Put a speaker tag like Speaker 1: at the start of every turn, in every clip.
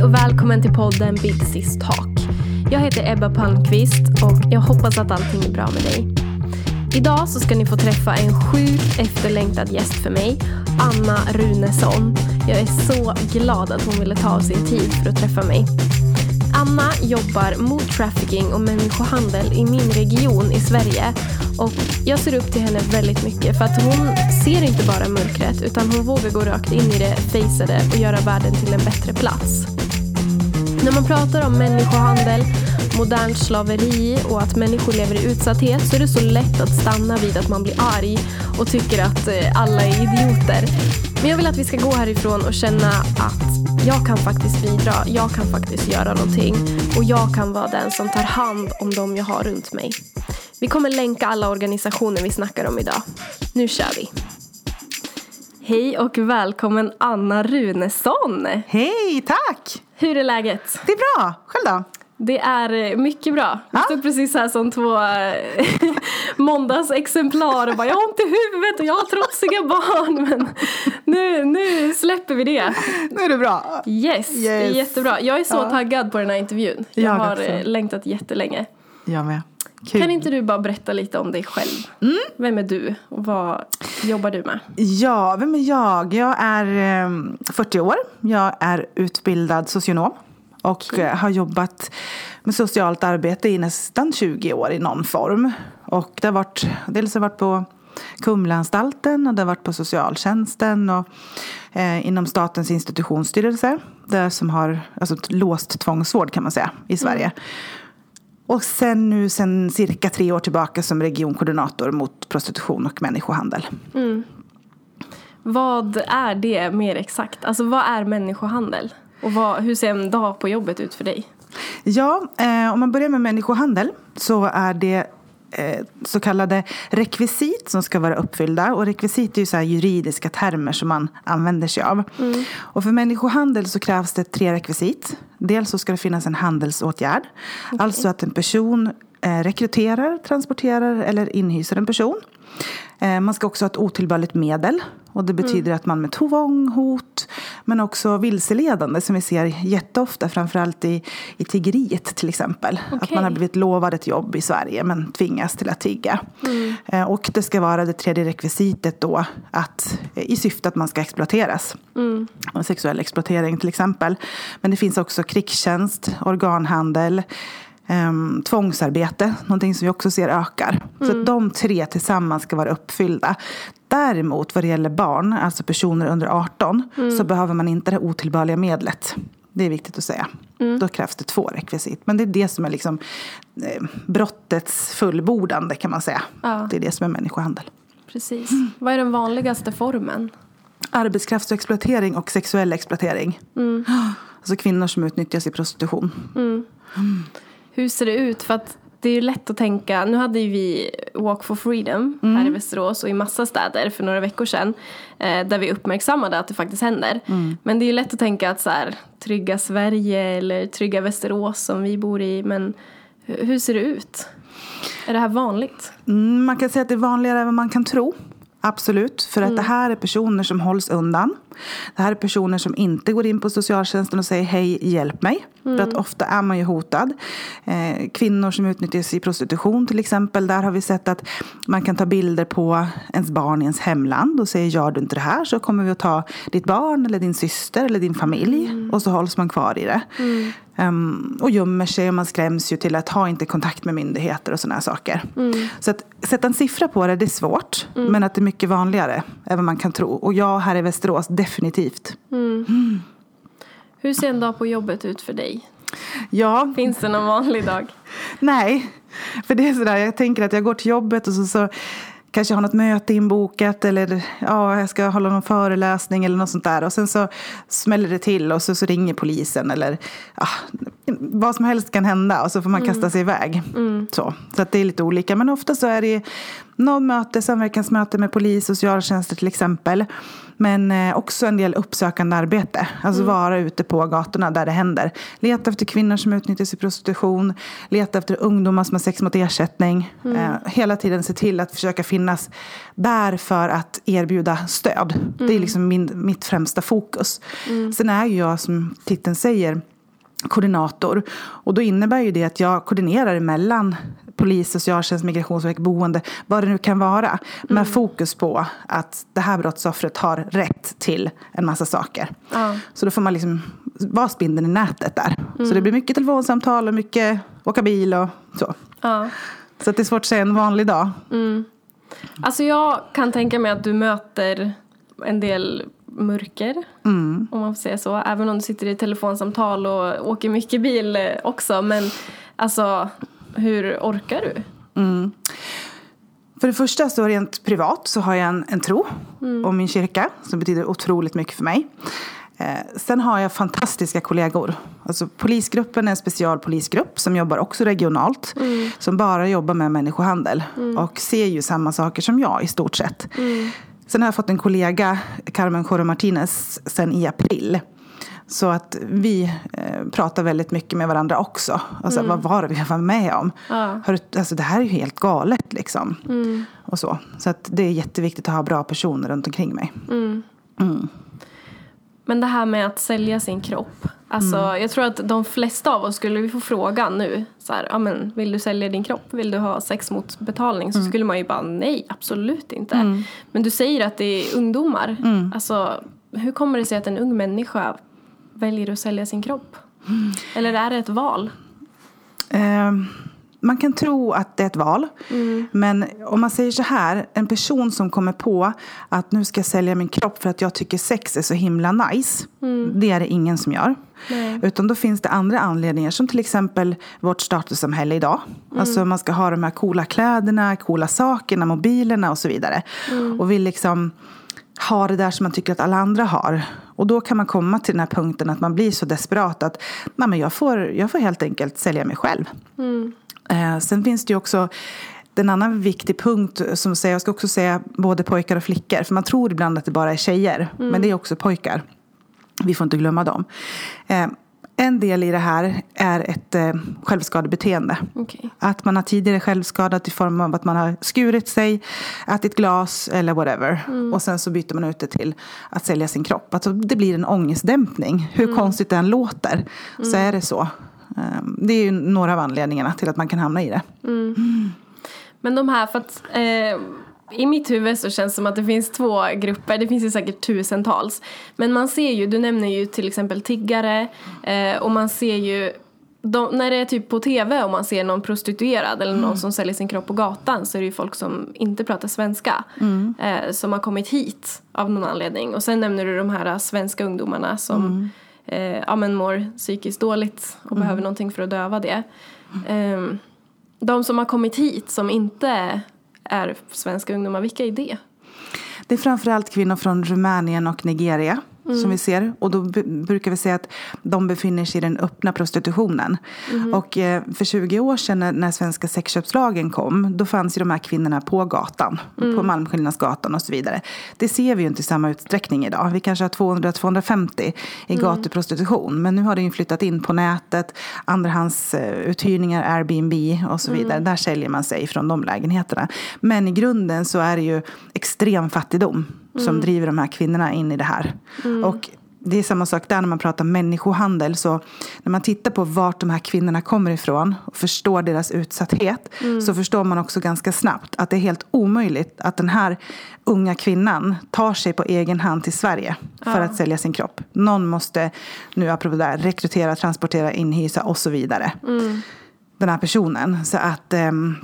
Speaker 1: Hej och välkommen till podden Big Sis Talk. Jag heter Ebba Palmqvist och jag hoppas att allting är bra med dig. Idag så ska ni få träffa en sjukt efterlängtad gäst för mig, Anna Runesson. Jag är så glad att hon ville ta av sin tid för att träffa mig. Anna jobbar mot trafficking och människohandel i min region i Sverige och jag ser upp till henne väldigt mycket för att hon ser inte bara mörkret utan hon vågar gå rakt in i det, fejsa det och göra världen till en bättre plats. När man pratar om människohandel, modernt slaveri och att människor lever i utsatthet så är det så lätt att stanna vid att man blir arg och tycker att eh, alla är idioter. Men jag vill att vi ska gå härifrån och känna att jag kan faktiskt bidra, jag kan faktiskt göra någonting och jag kan vara den som tar hand om dem jag har runt mig. Vi kommer länka alla organisationer vi snackar om idag. Nu kör vi! Hej och välkommen Anna Runesson!
Speaker 2: Hej, tack!
Speaker 1: Hur är läget?
Speaker 2: Det är bra. Själv då?
Speaker 1: Det är eh, mycket bra. Vi
Speaker 2: Ja.
Speaker 1: stod precis här som två eh, måndagsexemplar och bara jag har ont i huvudet och jag har trotsiga barn. Men nu, nu släpper vi det.
Speaker 2: Nu är det bra.
Speaker 1: Yes, det är
Speaker 2: Yes.
Speaker 1: jättebra. Jag är så
Speaker 2: Ja.
Speaker 1: taggad på den här intervjun. Jag,
Speaker 2: Jag
Speaker 1: har
Speaker 2: också.
Speaker 1: eh, längtat jättelänge.
Speaker 2: Jag med. Kul.
Speaker 1: Kan inte du bara berätta lite om dig själv?
Speaker 2: Mm.
Speaker 1: Vem är du och vad jobbar du med?
Speaker 2: Ja, vem är jag? Jag är eh, 40 år. Jag är utbildad socionom. Och eh, har jobbat med socialt arbete i nästan 20 år i någon form. Och det har varit, dels har varit på Kumlaanstalten och det har varit på socialtjänsten och eh, inom Statens institutionsstyrelse. Där som har alltså, låst tvångsvård kan man säga i Sverige. Och sen nu sen cirka tre år tillbaka som regionkoordinator mot prostitution och människohandel.
Speaker 1: Vad är det mer exakt? Alltså vad är människohandel? Och vad, hur ser en dag på jobbet ut för dig?
Speaker 2: Ja, eh, om man börjar med människohandel så är det så kallade rekvisit som ska vara uppfyllda. Och rekvisit är ju så juridiska termer som man använder sig av. Och för människohandel så krävs det tre rekvisit. Dels så ska det finnas en handelsåtgärd. Alltså att en person eh, rekryterar, transporterar eller inhyser en person. Eh, Man ska också ha ett otillbörligt medel. Och det betyder att man med tvång, hot, men också vilseledande som vi ser jätteofta, framförallt i, i tiggeriet till exempel. Att
Speaker 1: Okej.
Speaker 2: man har blivit lovad ett jobb i Sverige men tvingas till att tigga. Eh, Och det ska vara det tredje rekvisitet då, att, i syfte att man ska exploateras. Och Sexuell exploatering till exempel. Men det finns också krigstjänst, organhandel, um, tvångsarbete, någonting som vi också ser ökar. Så att de tre tillsammans ska vara uppfyllda. Däremot vad det gäller barn, alltså personer under 18, så behöver man inte det otillbörliga medlet. Det är viktigt att säga. Då krävs det två rekvisit. Men det är det som är liksom eh, brottets fullbordande kan man säga.
Speaker 1: Ja.
Speaker 2: Det är det som är människohandel.
Speaker 1: Precis. Vad är den vanligaste formen?
Speaker 2: Arbetskraftsexploatering och sexuell exploatering. Alltså kvinnor som utnyttjas i prostitution.
Speaker 1: Hur ser det ut? För att det är ju lätt att tänka, nu hade ju vi Walk for Freedom här i Västerås och i massa städer för några veckor sedan. Eh, där vi uppmärksammade att det faktiskt händer. Men det är ju lätt att tänka att så här, trygga Sverige eller trygga Västerås som vi bor i. Men hur hur ser det ut? Är det här vanligt?
Speaker 2: Mm, man kan säga att det är vanligare än vad man kan tro. Absolut, för att det här är personer som hålls undan. Det här är personer som inte går in på socialtjänsten och säger hej, hjälp mig. För att ofta är man ju hotad. Eh, kvinnor som utnyttjas i prostitution till exempel. Där har vi sett att man kan ta bilder på ens barn i ens hemland och säger gör du inte det här så kommer vi att ta ditt barn eller din syster eller din familj. Och så hålls man kvar i det. Ehm, och gömmer sig och man skräms ju till att ha inte kontakt med myndigheter och sådana här saker. Så att sätta en siffra på det, det är svårt. Men att det är mycket vanligare än vad man kan tro. Och jag här i Västerås, definitivt.
Speaker 1: Hur ser en dag på jobbet ut för dig?
Speaker 2: Ja,
Speaker 1: Finns det någon vanlig dag?
Speaker 2: nej. För det är sådär, jag tänker att jag går till jobbet och så, så kanske har något möte inbokat eller ja, jag ska hålla någon föreläsning eller något sånt där. Och sen så smäller det till och så, så ringer polisen eller ja, vad som helst kan hända och så får man kasta sig iväg. Så, så att det är lite olika. Men ofta så är det någon möte, samverkansmöte med polis, socialtjänster till exempel. Men eh, också en del uppsökande arbete. Alltså vara ute på gatorna där det händer. Leta efter kvinnor som utnyttjas i prostitution. Leta efter ungdomar som har sex mot ersättning. Eh, hela tiden se till att försöka finnas där för att erbjuda stöd. Det är liksom min, mitt främsta fokus. Sen är ju jag som titeln säger koordinator. Och då innebär ju det att jag koordinerar mellan polis, socialtjänst, migrationsverk, boende, vad det nu kan vara. Med fokus på att det här brottsoffret har rätt till en massa saker.
Speaker 1: Ja.
Speaker 2: Så då får man liksom vara spindeln i nätet där. Så det blir mycket telefonsamtal och mycket åka bil och så.
Speaker 1: Ja.
Speaker 2: Så det är svårt att säga en vanlig dag.
Speaker 1: Alltså jag kan tänka mig att du möter en del mörker, om man får säga så. Även om du sitter i telefonsamtal och åker mycket bil eh, också. Men alltså, hur orkar du?
Speaker 2: För det första så rent privat så har jag en, en tro om min kyrka som betyder otroligt mycket för mig. Eh, sen har jag fantastiska kollegor. Alltså, polisgruppen är en specialpolisgrupp som jobbar också regionalt. Som bara jobbar med människohandel och ser ju samma saker som jag i stort sett. Sen har jag fått en kollega, Carmen Joro Martinez, sen i april. Så att vi eh, pratar väldigt mycket med varandra också. Alltså, Vad var det vi var med om?
Speaker 1: Ja.
Speaker 2: Har du, alltså, det här är ju helt galet liksom. Och så så att det är jätteviktigt att ha bra personer runt omkring mig.
Speaker 1: Men det här med att sälja sin kropp. Alltså, Jag tror att de flesta av oss, skulle vi få frågan nu, så här, men, vill du sälja din kropp? Vill du ha sex mot betalning? Så skulle man ju bara, nej, absolut inte. Men du säger att det är ungdomar. Alltså, hur kommer det sig att en ung människa väljer att sälja sin kropp? Eller är det ett val?
Speaker 2: Eh, man kan tro att det är ett val.
Speaker 1: Mm.
Speaker 2: Men om man säger så här, en person som kommer på att nu ska jag sälja min kropp för att jag tycker sex är så himla nice. Det är det ingen som gör.
Speaker 1: Mm. Nej.
Speaker 2: Utan då finns det andra anledningar som till exempel vårt statussamhälle idag.
Speaker 1: Mm.
Speaker 2: Alltså man ska ha de här coola kläderna, coola sakerna, mobilerna och så vidare.
Speaker 1: Mm.
Speaker 2: Och vill liksom ha det där som man tycker att alla andra har. Och då kan man komma till den här punkten att man blir så desperat att Nej, men jag, får, jag får helt enkelt sälja mig själv. Eh, sen finns det ju också en annan viktig punkt som säger, jag ska också säga både pojkar och flickor. För man tror ibland att det bara är tjejer, men det är också pojkar. Vi får inte glömma dem. Eh, en del i det här är ett eh, självskadebeteende.
Speaker 1: Okej.
Speaker 2: Att man har tidigare självskadat i form av att man har skurit sig, ätit glas eller whatever. Och sen så byter man ut det till att sälja sin kropp. Alltså det blir en ångestdämpning. Hur konstigt det än låter så är det så. Eh, Det är ju några av anledningarna till att man kan hamna i det.
Speaker 1: Men de här, för att eh, i mitt huvud så känns det som att det finns två grupper, det finns ju säkert tusentals. Men man ser ju, du nämner ju till exempel tiggare eh, och man ser ju de, när det är typ på tv och man ser någon prostituerad eller någon som säljer sin kropp på gatan så är det ju folk som inte pratar svenska. Eh, som har kommit hit av någon anledning. Och sen nämner du de här svenska ungdomarna som eh, ja, men mår psykiskt dåligt och behöver någonting för att döva det. Ehm, de som har kommit hit som inte är svenska ungdomar, vilka är det?
Speaker 2: Det är framförallt kvinnor från Rumänien och Nigeria som vi ser. Och då brukar vi säga att de befinner sig i den öppna prostitutionen. Och eh, för 20 år sedan när, när svenska sexköpslagen kom, då fanns ju de här kvinnorna på gatan. På Malmskillnadsgatan och så vidare. Det ser vi ju inte i samma utsträckning idag. Vi kanske har 200-250 i gatuprostitution. Men nu har det ju flyttat in på nätet, andrahandsuthyrningar, Airbnb och så vidare. Där säljer man sig från de lägenheterna. Men i grunden så är det ju extrem fattigdom som driver de här kvinnorna in i det här. Och det är samma sak där när man pratar människohandel. Så när man tittar på vart de här kvinnorna kommer ifrån och förstår deras utsatthet så förstår man också ganska snabbt att det är helt omöjligt att den här unga kvinnan tar sig på egen hand till Sverige för att sälja sin kropp. Någon måste, nu apropå det här, rekrytera, transportera, inhysa och så vidare. Den här personen. Så att... ehm,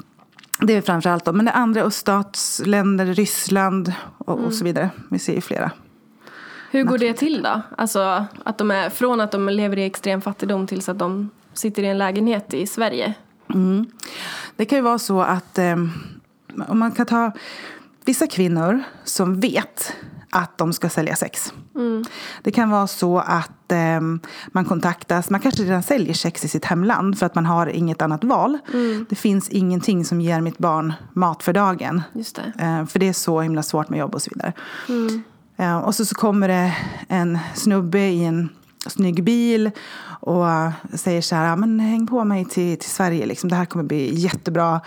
Speaker 2: det är framförallt då. Men det andra är öststatsländer, Ryssland och, och så vidare. Vi ser ju flera.
Speaker 1: Hur går det till då? Alltså att de är, från att de lever i extrem fattigdom tills att de sitter i en lägenhet i Sverige.
Speaker 2: Det kan ju vara så att eh, om man kan ta vissa kvinnor som vet att de ska sälja sex. Det kan vara så att eh, man kontaktas, man kanske redan säljer sex i sitt hemland för att man har inget annat val. Det finns ingenting som ger mitt barn mat för dagen.
Speaker 1: Just det.
Speaker 2: Eh, för det är så himla svårt med jobb och så vidare. Eh, och så, så kommer det en snubbe i en snygg bil och säger så här, "Ja, men häng på mig till, till Sverige, liksom. det här kommer bli jättebra.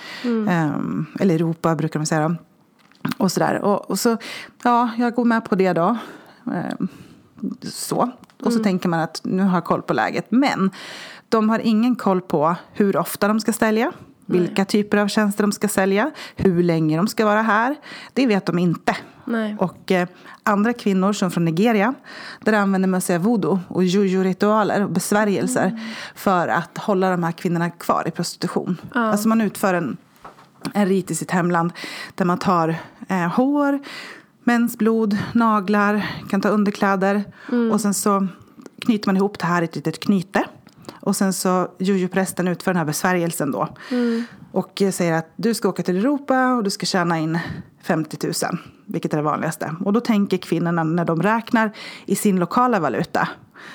Speaker 2: Eh, eller Europa brukar de säga. Då. Och så där. Och, och så, ja, jag går med på det då. Eh, så. Och så tänker man att nu har jag koll på läget. Men de har ingen koll på hur ofta de ska sälja. Vilka typer av tjänster de ska sälja. Hur länge de ska vara här. Det vet de inte.
Speaker 1: Nej.
Speaker 2: Och eh, andra kvinnor som från Nigeria. Där använder man sig av voodoo och juju-ritualer och besvärjelser. För att hålla de här kvinnorna kvar i prostitution. Alltså man utför en, en rit i sitt hemland. Där man tar eh, hår, mensblod, naglar, kan ta underkläder. Och sen så knyter man ihop det här i ett litet knyte. Och sen så jujuprästen utför den här besvärjelsen då. Och eh, säger att du ska åka till Europa och du ska tjäna in 50 000. Vilket är det vanligaste. Och då tänker kvinnorna när de räknar i sin lokala valuta.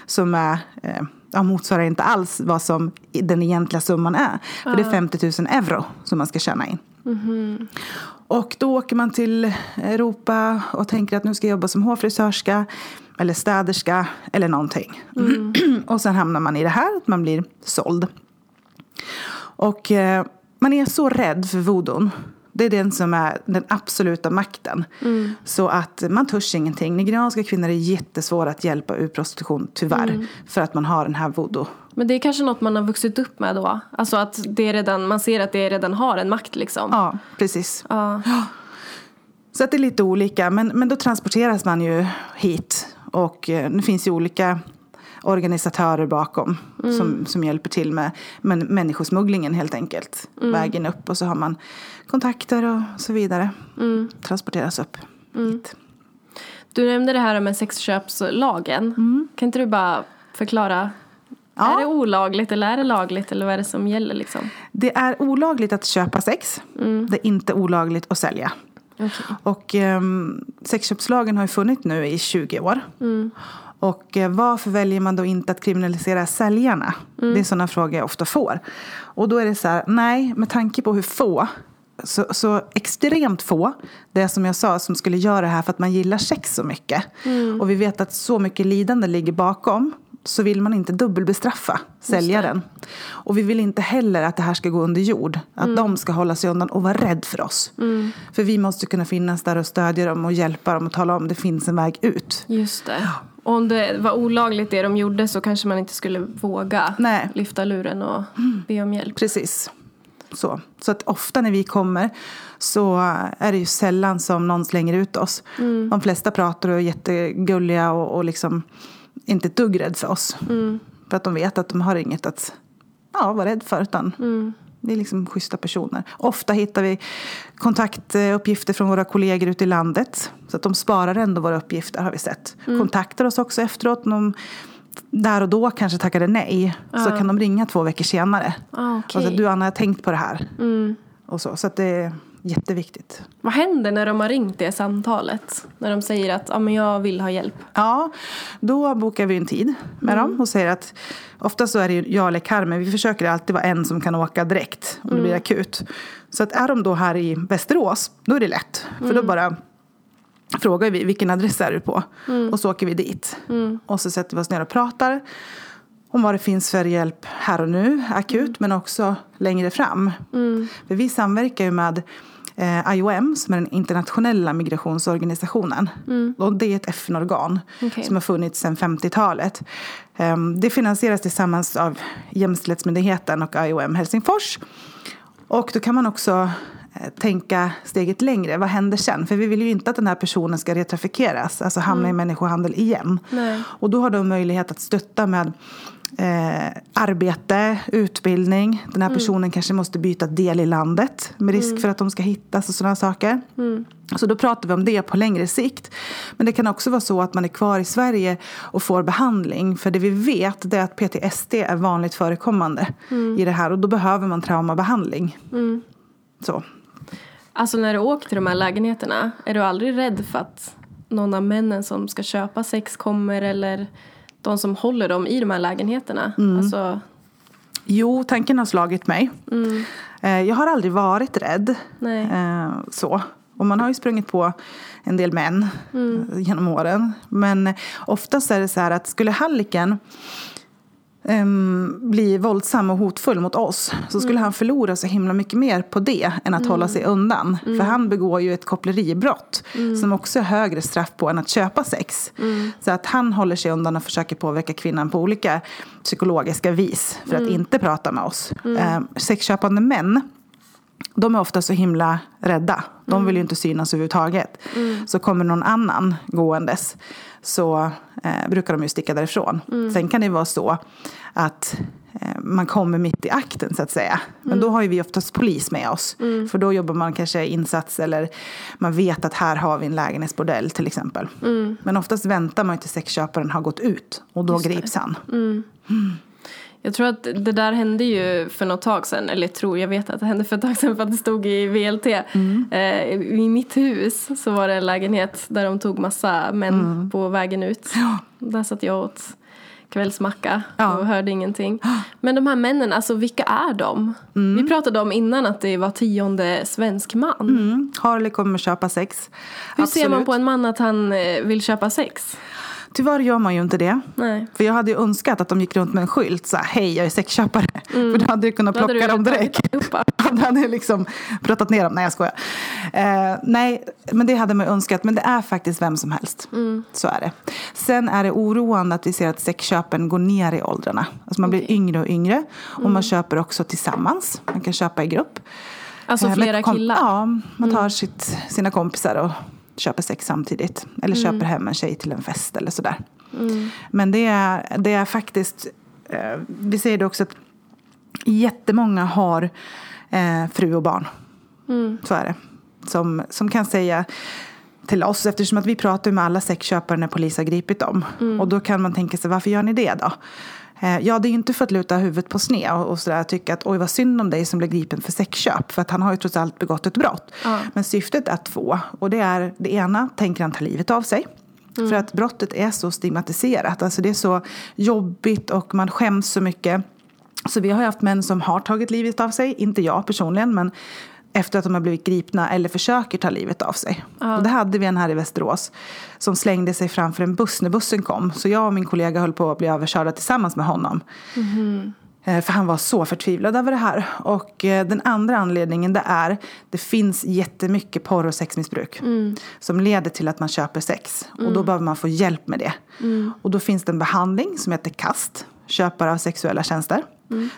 Speaker 2: Som är, eh, ja, motsvarar inte alls vad som den egentliga summan är. För det är 50 000 euro som man ska tjäna in. Och då åker man till Europa och tänker att nu ska jag jobba som hårfrisörska eller städerska eller någonting. och sen hamnar man i det här att man blir såld. Och eh, man är så rädd för vodon. Det är den som är den absoluta makten. Så att man törs ingenting. Nigerianska kvinnor är jättesvåra att hjälpa ur prostitution, tyvärr. För att man har den här voodoo.
Speaker 1: Men det är kanske något man har vuxit upp med då? Alltså att det redan, man ser att det redan har en makt liksom?
Speaker 2: Ja, precis.
Speaker 1: Ja.
Speaker 2: Så att det är lite olika. Men, men då transporteras man ju hit. Och eh, det finns ju olika organisatörer bakom som, som hjälper till med, med människosmugglingen helt enkelt. Vägen upp och så har man kontakter och så vidare. Transporteras upp hit.
Speaker 1: Du nämnde det här med sexköpslagen. Kan inte du bara förklara?
Speaker 2: Ja.
Speaker 1: Är det olagligt eller är det lagligt eller vad är det som gäller liksom?
Speaker 2: Det är olagligt att köpa sex. Det är inte olagligt att sälja. Och um, sexköpslagen har ju funnits nu i 20 år. Och eh, varför väljer man då inte att kriminalisera säljarna? Det är sådana frågor jag ofta får. Och då är det så här, nej, med tanke på hur få så, så extremt få, det som jag sa, som skulle göra det här för att man gillar sex så mycket. Och vi vet att så mycket lidande ligger bakom. Så vill man inte dubbelbestraffa säljaren. Och vi vill inte heller att det här ska gå under jord. Att de ska hålla sig undan och vara rädd för oss. För vi måste kunna finnas där och stödja dem och hjälpa dem och tala om att det finns en väg ut.
Speaker 1: Just det. Och om det var olagligt det de gjorde så kanske man inte skulle våga
Speaker 2: Nej.
Speaker 1: lyfta luren och be om hjälp.
Speaker 2: Precis. Så. så att ofta när vi kommer så är det ju sällan som någon slänger ut oss. De flesta pratar och är jättegulliga och, och liksom inte ett dugg rädd för oss. För att de vet att de har inget att ja, vara rädd för. Utan Det är liksom schyssta personer. Ofta hittar vi kontaktuppgifter från våra kollegor ute i landet. Så att de sparar ändå våra uppgifter har vi sett. Kontaktar oss också efteråt. De där och då kanske tackade nej. Så kan de ringa två veckor senare.
Speaker 1: Ah,
Speaker 2: Och så,
Speaker 1: okej.
Speaker 2: du Anna, jag har tänkt på det här. Och så, så det är jätteviktigt.
Speaker 1: Vad händer när de har ringt det samtalet? När de säger att ah, men jag vill ha hjälp.
Speaker 2: Ja, då bokar vi en tid med dem och säger att ofta så är det jag eller Carmen, vi försöker alltid vara en som kan åka direkt om det blir akut. Så att är de då här i Västerås, då är det lätt. För då bara frågar vi vilken adress är du på? Och så åker vi dit. Och så sätter vi oss ner och pratar om vad det finns för hjälp här och nu, akut, men också längre fram. För vi samverkar ju med eh, IOM, som är den internationella migrationsorganisationen. Och det är ett FN-organ
Speaker 1: Okej.
Speaker 2: som har funnits sedan 50-talet. Ehm, det finansieras tillsammans av Jämställdhetsmyndigheten och IOM Helsingfors. Och då kan man också tänka steget längre. Vad händer sen? För vi vill ju inte att den här personen ska retrafikeras, alltså hamna i människohandel igen.
Speaker 1: Nej.
Speaker 2: Och då har de möjlighet att stötta med eh, arbete, utbildning. Den här personen kanske måste byta del i landet med risk för att de ska hittas och sådana saker. Så då pratar vi om det på längre sikt. Men det kan också vara så att man är kvar i Sverige och får behandling. För det vi vet är att PTSD är vanligt förekommande i det här. Och då behöver man traumabehandling. Så.
Speaker 1: Alltså när du åker till de här lägenheterna, är du aldrig rädd för att någon av männen som ska köpa sex kommer eller de som håller dem i de här lägenheterna? Alltså,
Speaker 2: Jo, tanken har slagit mig. Eh, Jag har aldrig varit rädd.
Speaker 1: nej.
Speaker 2: Eh, så. Och man har ju sprungit på en del män eh, genom åren. Men oftast är det så här att skulle halliken um, bli våldsam och hotfull mot oss så skulle han förlora så himla mycket mer på det än att hålla sig undan. För han begår ju ett koppleribrott som också är högre straff på än att köpa sex. Så att han håller sig undan och försöker påverka kvinnan på olika psykologiska vis för att inte prata med oss. Um, sexköpande män de är ofta så himla rädda. De vill ju inte synas överhuvudtaget. Så kommer någon annan gåendes så eh, brukar de ju sticka därifrån. Sen kan det vara så att eh, man kommer mitt i akten så att säga. Men då har ju vi oftast polis med oss. För då jobbar man kanske insats eller man vet att här har vi en lägenhetsbordell till exempel. Men oftast väntar man ju till sexköparen har gått ut och då grips han.
Speaker 1: Jag tror att det där hände ju för något tag sedan, eller tror, jag vet att det hände för ett tag sedan för att det stod i VLT. Eh, I mitt hus så var det en lägenhet där de tog massa män på vägen ut.
Speaker 2: Ja.
Speaker 1: Där satt jag åt kvällsmacka
Speaker 2: Ja.
Speaker 1: och hörde ingenting. Men de här männen, alltså vilka är de? Vi pratade om innan att det var tionde svensk man.
Speaker 2: Mm. Harley kommer köpa sex.
Speaker 1: Hur ser man
Speaker 2: Absolut.
Speaker 1: på en man att han eh, vill köpa sex?
Speaker 2: Tyvärr gör man ju inte det.
Speaker 1: Nej.
Speaker 2: För jag hade ju önskat att de gick runt med en skylt så här, hej jag är sexköpare. För då hade jag kunnat
Speaker 1: hade
Speaker 2: plocka dem direkt. Då hade jag liksom pratat ner dem. Nej jag skojar. Eh, nej, men det hade man ju önskat. Men det är faktiskt vem som helst. Så är det. Sen är det oroande att vi ser att sexköpen går ner i åldrarna. Alltså man blir
Speaker 1: Okej.
Speaker 2: yngre och yngre. Och man köper också tillsammans. Man kan köpa i grupp.
Speaker 1: Alltså
Speaker 2: Eh,
Speaker 1: flera killar?
Speaker 2: Ja, man tar sitt, sina kompisar och köper sex samtidigt. Eller
Speaker 1: Mm.
Speaker 2: köper hem en tjej till en fest eller sådär. Men det är, det är faktiskt, eh, vi ser det också att jättemånga har eh, fru och barn.
Speaker 1: Mm.
Speaker 2: Så är det. Som, som kan säga till oss, eftersom att vi pratar med alla sexköpare när polis har gripit dem.
Speaker 1: Mm.
Speaker 2: Och då kan man tänka sig, varför gör ni det då? Eh, Ja, det är ju inte för att luta huvudet på sned och, och sådär, tycka att oj vad synd om dig som blev gripen för sexköp. För att han har ju trots allt begått ett brott.
Speaker 1: Ja.
Speaker 2: Men syftet är två. Och det är, det ena tänker han ta livet av sig.
Speaker 1: Mm.
Speaker 2: För att brottet är så stigmatiserat. Alltså det är så jobbigt och man skäms så mycket. Så vi har ju haft män som har tagit livet av sig. Inte jag personligen, men efter att de har blivit gripna eller försöker ta livet av sig.
Speaker 1: Ja.
Speaker 2: Och det hade vi en här i Västerås som slängde sig framför en buss när bussen kom. Så jag och min kollega höll på att bli överkörda tillsammans med honom. Eh, För han var så förtvivlad över det här. Och eh, den andra anledningen det är det finns jättemycket porr och sexmissbruk. Som leder till att man köper sex. Och då behöver man få hjälp med det. Och då finns det en behandling som heter KAST. Köpare av sexuella tjänster.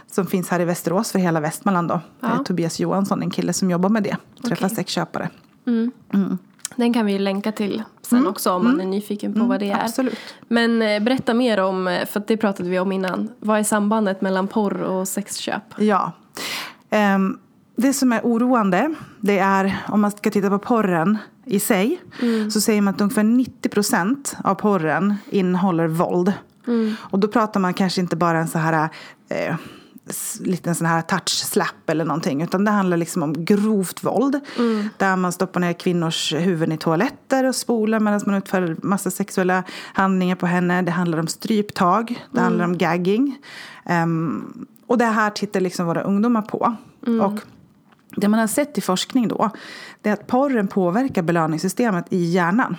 Speaker 2: Som finns här i Västerås för hela Västmanland då.
Speaker 1: Ja.
Speaker 2: Tobias Johansson, en kille som jobbar med det. Träffar
Speaker 1: Okej.
Speaker 2: sexköpare.
Speaker 1: Den kan vi ju länka till sen också om man är nyfiken på vad det är.
Speaker 2: Mm. Absolut.
Speaker 1: Men eh, berätta mer om, eh, för det pratade vi om innan. Vad är sambandet mellan porr och sexköp?
Speaker 2: Ja. Ehm, det som är oroande, det är om man ska titta på porren i sig. Så säger man att ungefär 90 procent av porren innehåller våld. Och då pratar man kanske inte bara en så här eh, liten sån här touch-slap eller någonting. Utan det handlar liksom om grovt våld. Där man stoppar ner kvinnors huvuden i toaletter och spolar medan man utför massa sexuella handlingar på henne. Det handlar om stryptag. Det handlar om gagging. Ehm, och det här tittar liksom våra ungdomar på. Och det man har sett i forskning då, det är att porren påverkar belöningssystemet i hjärnan.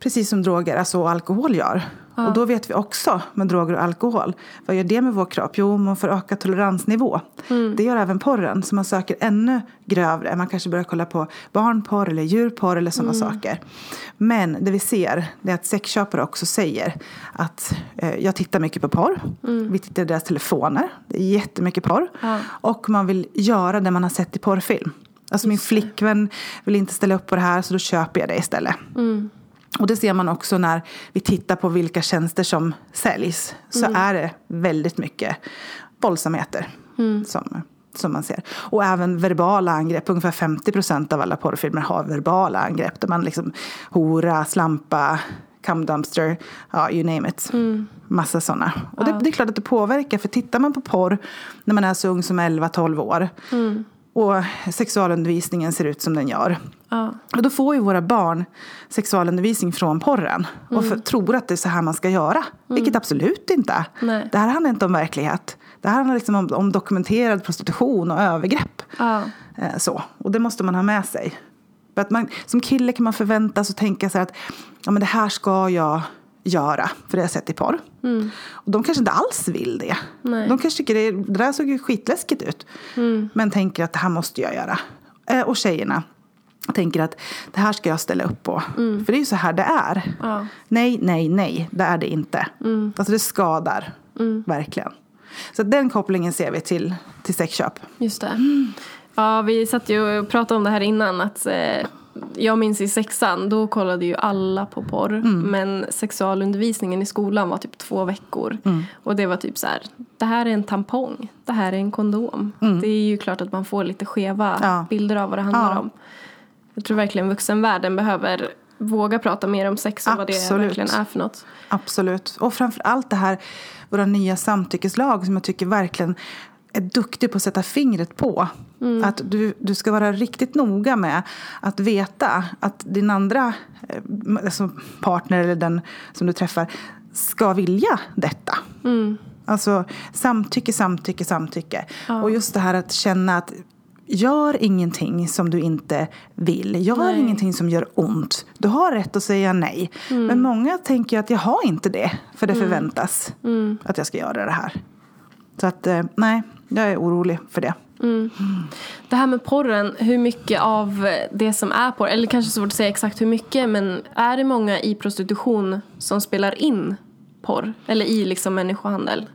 Speaker 2: Precis som droger, alltså alkohol gör. Och då vet vi också med droger och alkohol, vad gör det med vår kropp? Jo, man får ökad toleransnivå. Det gör även porren, så man söker ännu grövre. Man kanske börjar kolla på barnporr eller djurporr eller sådana saker. Men det vi ser, det är att sexköpare också säger att eh, jag tittar mycket på porr. Vi tittar i deras telefoner, det är jättemycket porr.
Speaker 1: Ja.
Speaker 2: Och man vill göra det man har sett i porrfilm. Alltså min flickvän vill inte ställa upp på det här så då köper jag det istället. Och det ser man också när vi tittar på vilka tjänster som säljs. Så är det väldigt mycket våldsamheter som, som man ser. Och även verbala angrepp. Ungefär 50 procent av alla porrfilmer har verbala angrepp. Där man liksom hora, slampa, cum dumpster, ja you name it. Massa sådana. Och det, det är klart att det påverkar. För tittar man på porr när man är så ung som 11-12 år. Och sexualundervisningen ser ut som den gör.
Speaker 1: Ja.
Speaker 2: Och då får ju våra barn sexualundervisning från porren och för, tror att det är så här man ska göra. Vilket absolut inte.
Speaker 1: Nej.
Speaker 2: Det här handlar inte om verklighet. Det här handlar liksom om, om dokumenterad prostitution och övergrepp.
Speaker 1: Ja.
Speaker 2: Eh, så. Och det måste man ha med sig. För att man, som kille kan man förväntas och tänka sig att ja, men det här ska jag göra, för det har jag sett i porr. Och de kanske inte alls vill det.
Speaker 1: Nej.
Speaker 2: De kanske tycker det, det där såg ju skitläskigt ut. Men tänker att det här måste jag göra. Eh, och tjejerna tänker att det här ska jag ställa upp på. För det är ju så här det är.
Speaker 1: Ja.
Speaker 2: Nej, nej, nej, det är det inte. Alltså det skadar, verkligen. Så den kopplingen ser vi till, till sexköp.
Speaker 1: Just det. Ja, vi satt ju och pratade om det här innan. Att, eh, jag minns i sexan, då kollade ju alla på porr. Men sexualundervisningen i skolan var typ två veckor. Och det var typ så här, det här är en tampong. Det här är en kondom. Det är ju klart att man får lite skeva
Speaker 2: Ja.
Speaker 1: bilder av vad det handlar
Speaker 2: Ja.
Speaker 1: om. Jag tror verkligen vuxenvärlden behöver våga prata mer om sex och vad det
Speaker 2: Absolut.
Speaker 1: verkligen är för något.
Speaker 2: Absolut. Och framför allt det här, våra nya samtyckeslag som jag tycker verkligen är duktig på att sätta fingret på. Att du, du ska vara riktigt noga med att veta att din andra eh, alltså partner eller den som du träffar ska vilja detta. Alltså samtycke, samtycke, samtycke. Och just det här att känna att Gör ingenting som du inte vill. Gör
Speaker 1: Nej.
Speaker 2: ingenting som gör ont. Du har rätt att säga nej. Men många tänker att jag har inte det. För det förväntas att jag ska göra det här. Så att eh, nej, jag är orolig för det. Mm.
Speaker 1: Det här med porren, hur mycket av det som är porr, eller kanske svårt att säga exakt hur mycket, men är det många i prostitution som spelar in porr? Eller i liksom människohandel?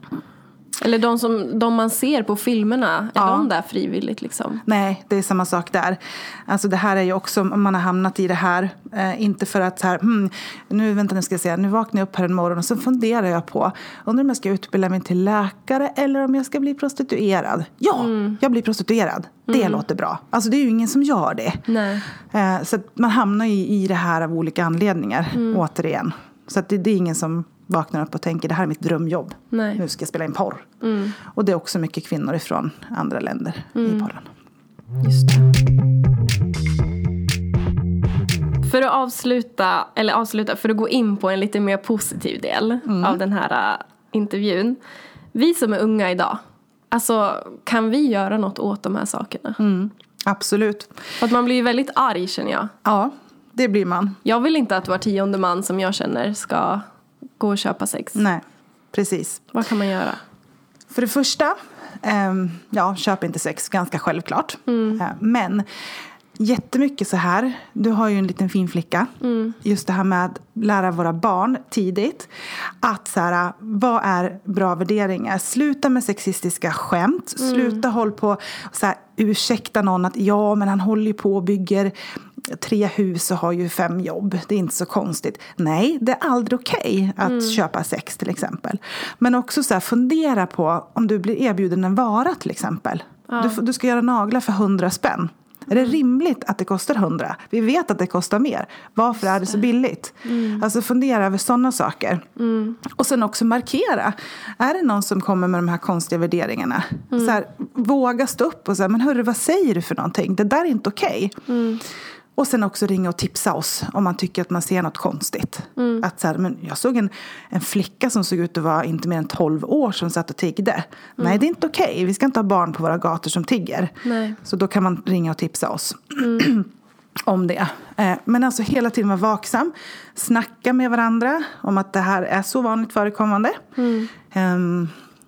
Speaker 1: Eller de, som, de man ser på filmerna, är
Speaker 2: Ja.
Speaker 1: de där frivilligt liksom?
Speaker 2: Nej, det är samma sak där. Alltså det här är ju också, man har hamnat i det här, eh, inte för att så här, hmm, nu, vänta nu ska jag säga, nu vaknar jag upp här en morgon och så funderar jag på, undrar om jag ska utbilda mig till läkare eller om jag ska bli prostituerad. Ja, jag blir prostituerad. Det låter bra. Alltså det är ju ingen som gör det.
Speaker 1: Nej.
Speaker 2: Eh, så man hamnar ju i det här av olika anledningar, återigen. Så det, det är ingen som vaknar upp och tänker, det här är mitt drömjobb.
Speaker 1: Nej.
Speaker 2: Nu ska jag spela in porr. Och det är också mycket kvinnor ifrån andra länder i porren.
Speaker 1: Just det. För att avsluta, eller avsluta, för att gå in på en lite mer positiv del av den här äh, intervjun. Vi som är unga idag, alltså kan vi göra något åt de här sakerna?
Speaker 2: Absolut.
Speaker 1: För att man blir ju väldigt arg känner jag.
Speaker 2: Ja, det blir man.
Speaker 1: Jag vill inte att var tionde man som jag känner ska gå och köpa sex.
Speaker 2: Nej, precis.
Speaker 1: Vad kan man göra?
Speaker 2: För det första, ehm, ja, köp inte sex, ganska självklart. Eh, men jättemycket så här, du har ju en liten fin flicka. Just det här med att lära våra barn tidigt att så här, vad är bra värderingar? Sluta med sexistiska skämt. Sluta håll på så här, ursäkta någon att ja, men han håller ju på och bygger tre hus och har ju fem jobb. Det är inte så konstigt. Nej, det är aldrig okej att köpa sex till exempel. Men också så här, fundera på om du blir erbjuden en vara till exempel. Du, får- du ska göra naglar för hundra spänn. Är det rimligt att det kostar hundra? Vi vet att det kostar mer. Varför är det så billigt? Alltså fundera över sådana saker. Och sen också markera. Är det någon som kommer med de här konstiga värderingarna? Så här, våga stå upp och säga, men hörru, vad säger du för någonting? Det där är inte okej. Och sen också ringa och tipsa oss om man tycker att man ser något konstigt. Att så här, men jag såg en, en flicka som såg ut att vara inte mer än 12 år som satt och tiggde. Nej, det är inte okej. Vi ska inte ha barn på våra gator som tigger.
Speaker 1: Nej.
Speaker 2: Så då kan man ringa och tipsa oss om det. Eh, Men alltså hela tiden vara vaksam. Snacka med varandra om att det här är så vanligt förekommande. Ehm,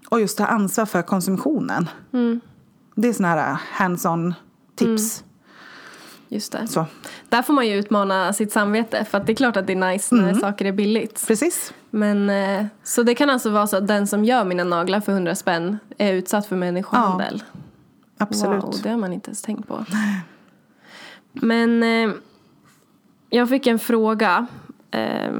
Speaker 2: Och just ta ansvar för konsumtionen. Det är sådana här hands-on tips.
Speaker 1: Just det.
Speaker 2: Så.
Speaker 1: Där får man ju utmana sitt samvete för att det är klart att det är nice när saker är billigt.
Speaker 2: Precis.
Speaker 1: Men, eh, så det kan alltså vara så att den som gör mina naglar för 100 spänn är utsatt för människohandel?
Speaker 2: Absolut.
Speaker 1: Wow, det har man inte ens tänkt på. Men eh, jag fick en fråga. Eh,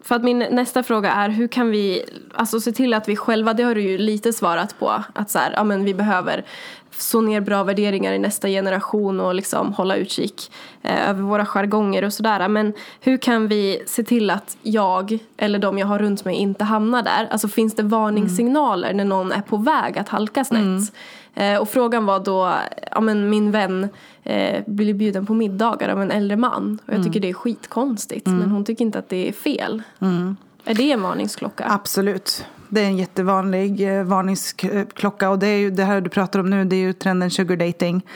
Speaker 1: för att min nästa fråga är hur kan vi alltså, se till att vi själva, det har du ju lite svarat på, att så här, ja, men vi behöver så ner bra värderingar i nästa generation och liksom hålla utkik eh, över våra jargonger och sådär. Men hur kan vi se till att jag eller de jag har runt mig inte hamnar där? Alltså finns det varningssignaler när någon är på väg att halka snett? Eh, och frågan var då, ja men min vän eh, blir bjuden på middagar av en äldre man. Och jag tycker det är skitkonstigt. Men hon tycker inte att det är fel. Är det en varningsklocka?
Speaker 2: Absolut. Det är en jättevanlig eh, varningsklocka. Och det är ju det här du pratar om nu, det är ju trenden sugar dating.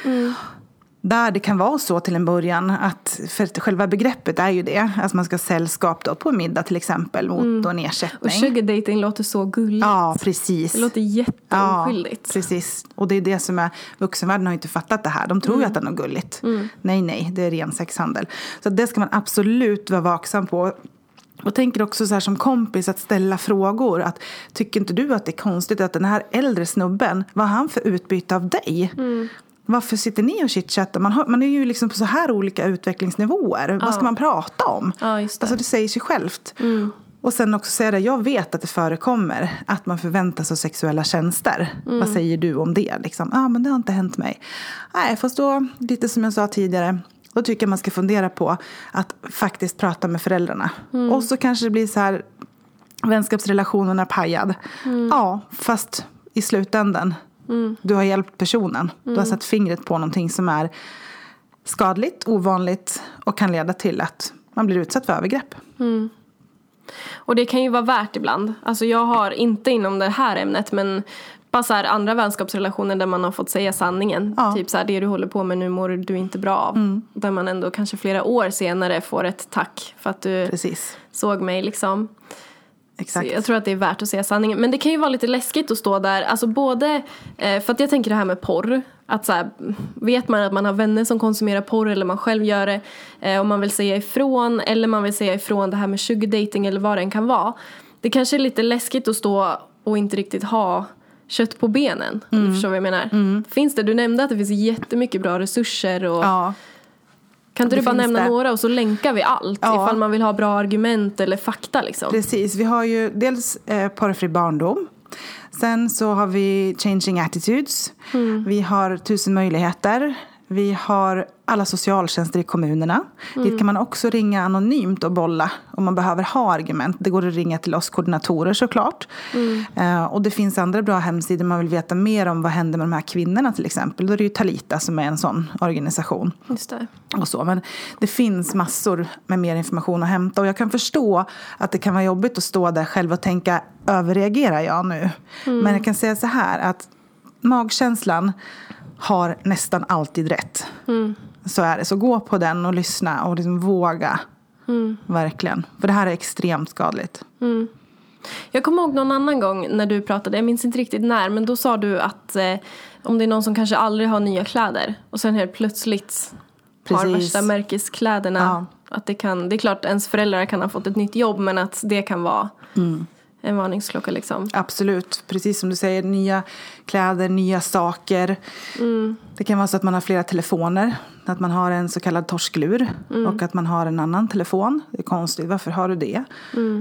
Speaker 2: Där det kan vara så till en början att för själva begreppet är ju det. Att man ska ha sällskap då på middag till exempel mot en ersättning.
Speaker 1: Och sugar dating låter så gulligt.
Speaker 2: Ja, precis.
Speaker 1: Det låter jätteoskyldigt.
Speaker 2: Ja, precis. Och det är det som är, vuxenvärlden har inte fattat det här. De tror ju att det är något gulligt. Nej, nej, det är ren sexhandel. Så det ska man absolut vara vaksam på. Och tänker också så här som kompis att ställa frågor. Att, tycker inte du att det är konstigt att den här äldre snubben, vad har han för utbyte av dig? Varför sitter ni och chitchattar? Man, har- man är ju liksom på så här olika utvecklingsnivåer. Vad ska man prata om?
Speaker 1: Ja, det.
Speaker 2: Alltså det säger sig självt. Och sen också säga det, jag vet att det förekommer att man förväntas av sexuella tjänster. Vad säger du om det? Liksom, ah, men det har inte hänt mig. Nej, fast då, lite som jag sa tidigare, då tycker jag man ska fundera på att faktiskt prata med föräldrarna. Och så kanske det blir så här, vänskapsrelationen är pajad. Ja, fast i slutändan, du har hjälpt personen. Du har satt fingret på någonting som är skadligt, ovanligt och kan leda till att man blir utsatt för övergrepp.
Speaker 1: Och det kan ju vara värt ibland. Alltså jag har inte inom det här ämnet men bara så här andra vänskapsrelationer där man har fått säga sanningen.
Speaker 2: Ja.
Speaker 1: Typ så här, det du håller på med nu mår du inte bra av. Där man ändå kanske flera år senare får ett tack för att du
Speaker 2: Precis.
Speaker 1: såg mig liksom.
Speaker 2: Exakt.
Speaker 1: Så jag tror att det är värt att säga sanningen. Men det kan ju vara lite läskigt att stå där. Alltså både, eh, för att jag tänker det här med porr. Att så här, vet man att man har vänner som konsumerar porr eller man själv gör det. Eh, och man vill säga ifrån eller man vill säga ifrån det här med sugar dating eller vad det än kan vara. Det kanske är lite läskigt att stå och inte riktigt ha kött på benen. Om du förstår vad jag menar. Finns det, du nämnde att det finns jättemycket bra resurser och
Speaker 2: Ja,
Speaker 1: kan inte du bara nämna
Speaker 2: det.
Speaker 1: några och så länkar vi allt
Speaker 2: Ja.
Speaker 1: ifall man vill ha bra argument eller fakta liksom.
Speaker 2: precis. Vi har ju dels eh, porrfri barndom. Sen så har vi changing attitudes. Vi har tusen möjligheter. Vi har alla socialtjänster i kommunerna. Dit kan man också ringa anonymt och bolla om man behöver ha argument. Det går att ringa till oss koordinatorer såklart. Eh, och det finns andra bra hemsidor man vill veta mer om vad händer med de här kvinnorna till exempel. Då är det ju Talita som är en sån organisation
Speaker 1: Just det.
Speaker 2: och så. Men det finns massor med mer information att hämta. Och jag kan förstå att det kan vara jobbigt att stå där själv och tänka, överreagerar jag nu? Men jag kan säga så här att magkänslan har nästan alltid rätt. Så är det. Så gå på den och lyssna och liksom våga. Verkligen. För det här är extremt skadligt.
Speaker 1: Jag kommer ihåg någon annan gång när du pratade, jag minns inte riktigt när, men då sa du att eh, om det är någon som kanske aldrig har nya kläder och sen helt plötsligt har
Speaker 2: Precis.
Speaker 1: värsta märkeskläderna.
Speaker 2: Ja.
Speaker 1: Att det, kan, det är klart ens föräldrar kan ha fått ett nytt jobb men att det kan vara
Speaker 2: Mm.
Speaker 1: En varningsklocka liksom.
Speaker 2: Absolut, precis som du säger. Nya kläder, nya saker. Det kan vara så att man har flera telefoner. Att man har en så kallad torsklur och att man har en annan telefon. Det är konstigt, varför har du det?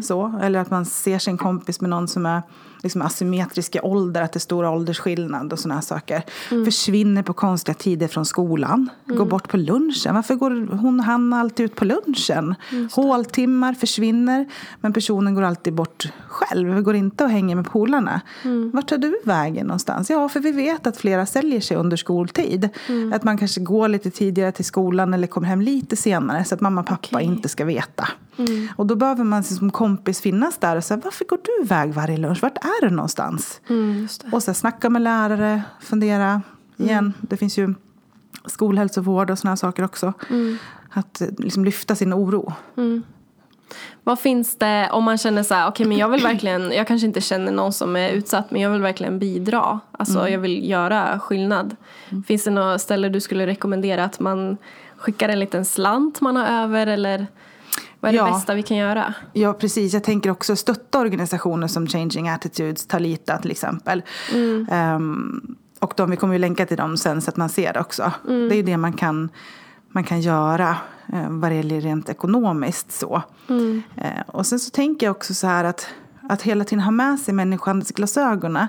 Speaker 2: Så. Eller att man ser sin kompis med någon som är liksom asymmetrisk i ålder, att det är stor åldersskillnad och sådana saker. Försvinner på konstiga tider från skolan. Går bort på lunchen. Varför går hon och han alltid ut på lunchen? Håltimmar försvinner, men personen går alltid bort själv. Går inte och hänger med polarna. Vart tar du vägen någonstans? Ja, för vi vet att flera säljer sig under skoltid. Att man kanske går lite tidigare till skolan eller kommer hem lite senare så att mamma och pappa
Speaker 1: Okej.
Speaker 2: inte ska veta. Och då behöver man som kompis finnas där och säga varför går du iväg varje lunch? Vart är du någonstans?
Speaker 1: Mm.
Speaker 2: Och så snacka med lärare, fundera igen. Det finns ju skolhälsovård och sådana saker också. Att eh, liksom lyfta sin oro.
Speaker 1: Vad finns det om man känner så här, okej men jag vill verkligen, jag kanske inte känner någon som är utsatt men jag vill verkligen bidra. Alltså
Speaker 2: Mm.
Speaker 1: jag vill göra skillnad. Finns det något ställe du skulle rekommendera att man skickar en liten slant man har över eller vad är det
Speaker 2: Ja.
Speaker 1: bästa vi kan göra?
Speaker 2: Ja, precis. Jag tänker också stötta organisationer som Changing Attitudes, Talita till exempel. Ehm, och de, vi kommer ju länka till dem sen så att man ser det också. Det är ju det man kan, man kan göra eh, vad det gäller rent ekonomiskt. Så. Eh, och sen så tänker jag också så här att, att hela tiden ha med sig människans glasögonen.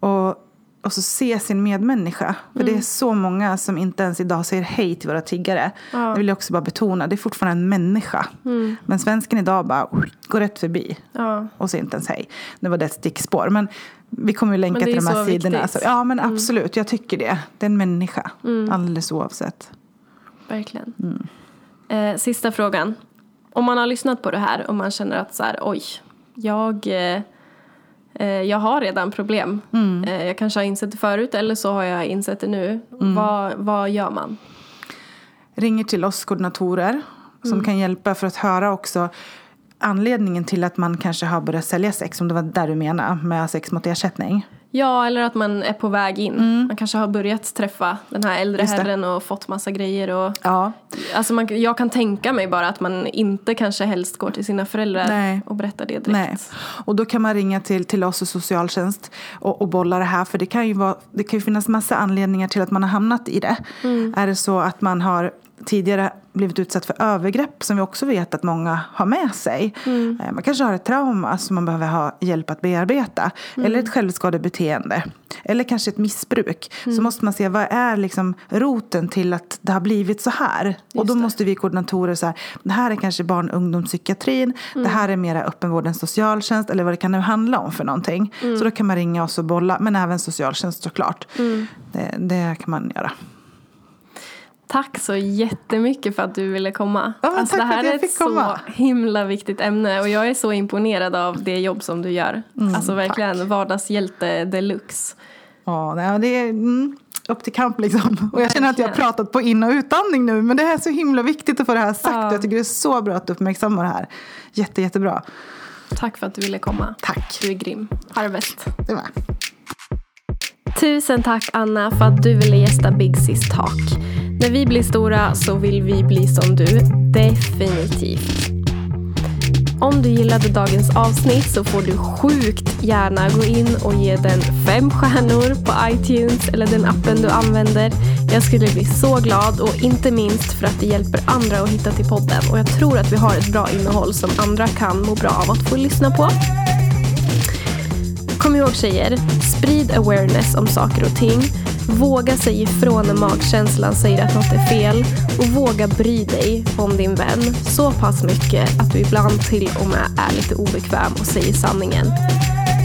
Speaker 2: Och och så se sin medmänniska. För det är så många som inte ens idag säger hej till våra tiggare.
Speaker 1: Ja.
Speaker 2: Det vill jag också bara betona. Det är fortfarande en människa. Men svensken idag bara går rätt förbi
Speaker 1: Ja.
Speaker 2: och säger inte ens hej. Det var det ett stickspår. Men vi kommer ju länka till de här
Speaker 1: så
Speaker 2: sidorna.
Speaker 1: viktigt.
Speaker 2: Ja men absolut, jag tycker det. Det är en människa. Alldeles oavsett.
Speaker 1: Verkligen.
Speaker 2: Mm.
Speaker 1: Eh, sista frågan. Om man har lyssnat på det här och man känner att så här, oj, jag, eh, jag har redan problem.
Speaker 2: Mm.
Speaker 1: Eh, jag kanske har insett det förut eller så har jag insett det nu.
Speaker 2: Mm.
Speaker 1: Vad, vad gör man?
Speaker 2: ringer till oss koordinatorer som kan hjälpa för att höra också anledningen till att man kanske har börjat sälja sex, om det var där du menar, med sex mot ersättning.
Speaker 1: Ja, eller att man är på väg in. Man kanske har börjat träffa den här äldre
Speaker 2: Mm.
Speaker 1: Herren och fått massa grejer. Och,
Speaker 2: Ja,
Speaker 1: alltså man, jag kan tänka mig bara att man inte kanske helst går till sina föräldrar
Speaker 2: Nej.
Speaker 1: och berättar det direkt.
Speaker 2: nej. Och då kan man ringa till, till oss och socialtjänst och, och bolla det här. För det kan, ju vara, det kan ju finnas massa anledningar till att man har hamnat i det. Är det så att man har tidigare blivit utsatt för övergrepp som vi också vet att många har med sig. Eh, Man kanske har ett trauma som man behöver ha hjälp att bearbeta. Eller ett självskadebeteende. Eller kanske ett missbruk. Så måste man se vad är liksom roten till att det har blivit så här. och då
Speaker 1: det.
Speaker 2: måste vi koordinatorer säga det här är kanske barn och ungdomspsykiatrin. Det här är mera öppenvårdens socialtjänst. Eller vad det kan nu handla om för någonting. Så då kan man ringa oss och bolla. Men även socialtjänst såklart. Det, det kan man göra.
Speaker 1: Tack så jättemycket för att du ville komma.
Speaker 2: Ja,
Speaker 1: alltså,
Speaker 2: tack
Speaker 1: det här är ett
Speaker 2: komma.
Speaker 1: så himla viktigt ämne och jag är så imponerad av det jobb som du gör.
Speaker 2: Mm,
Speaker 1: alltså verkligen vardagshjälte deluxe.
Speaker 2: Ja, nej, det är mm, upp till kamp liksom. Och jag känner att jag har pratat på in och utandning nu. Men det här är så himla viktigt att få det här sagt.
Speaker 1: Ja.
Speaker 2: Jag tycker det är så bra att du uppmärksammar det här. Jätte, jättebra.
Speaker 1: Tack för att du ville komma.
Speaker 2: Tack.
Speaker 1: Du är grym. Ha det bäst.
Speaker 2: Det var.
Speaker 1: Tusen tack Anna för att du ville gästa Big Sis Talk. När vi blir stora så vill vi bli som du. Definitivt. Om du gillade dagens avsnitt så får du sjukt gärna gå in och ge den fem stjärnor på iTunes eller den appen du använder. Jag skulle bli så glad och inte minst för att det hjälper andra att hitta till podden och jag tror att vi har ett bra innehåll som andra kan må bra av att få lyssna på. Kom ihåg tjejer, sprid awareness om saker och ting. Våga säga ifrån när magkänslan säger att något är fel. Och våga bry dig om din vän så pass mycket att du ibland till och med är lite obekväm och säger sanningen.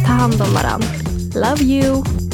Speaker 1: Ta hand om varandra. Love you!